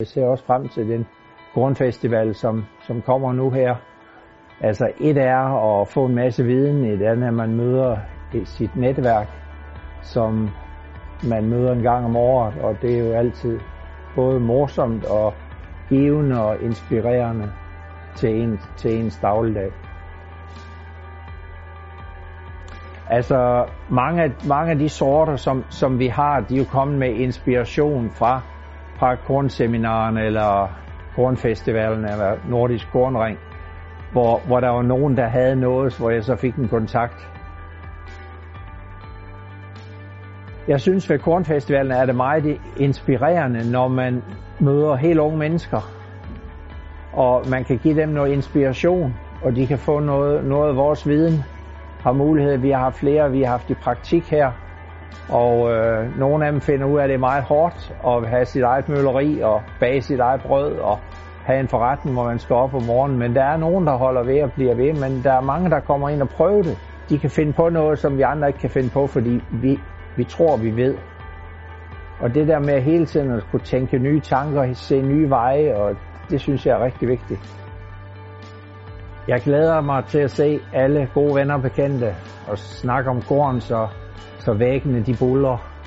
Jeg ser også frem til den grundfestival, som, som kommer nu her. Altså et er at få en masse viden, et andet er, at man møder sit netværk, som man møder en gang om året, og det er jo altid både morsomt og givende og inspirerende til, en, til ens dagligdag. Altså mange, mange af de sorter, som, som vi har, de er jo kommet med inspiration fra, fra kornseminaren eller kornfestivalen eller Nordisk Kornring, hvor, hvor der var nogen, der havde noget, hvor jeg så fik en kontakt. Jeg synes ved Kornfestivalen er det meget inspirerende, når man møder helt unge mennesker, og man kan give dem noget inspiration, og de kan få noget, noget af vores viden har mulighed. Vi har haft flere, vi har haft i praktik her, og øh, nogle af dem finder ud af, at det er meget hårdt at have sit eget mølleri og bage sit eget brød og have en forretning, hvor man skal op om morgenen. Men der er nogen, der holder ved og bliver ved, men der er mange, der kommer ind og prøver det. De kan finde på noget, som vi andre ikke kan finde på, fordi vi, vi tror, vi ved. Og det der med hele tiden at kunne tænke nye tanker, se nye veje, og det synes jeg er rigtig vigtigt. Jeg glæder mig til at se alle gode venner bekendte og snakke om korn, så, så væggene de buller.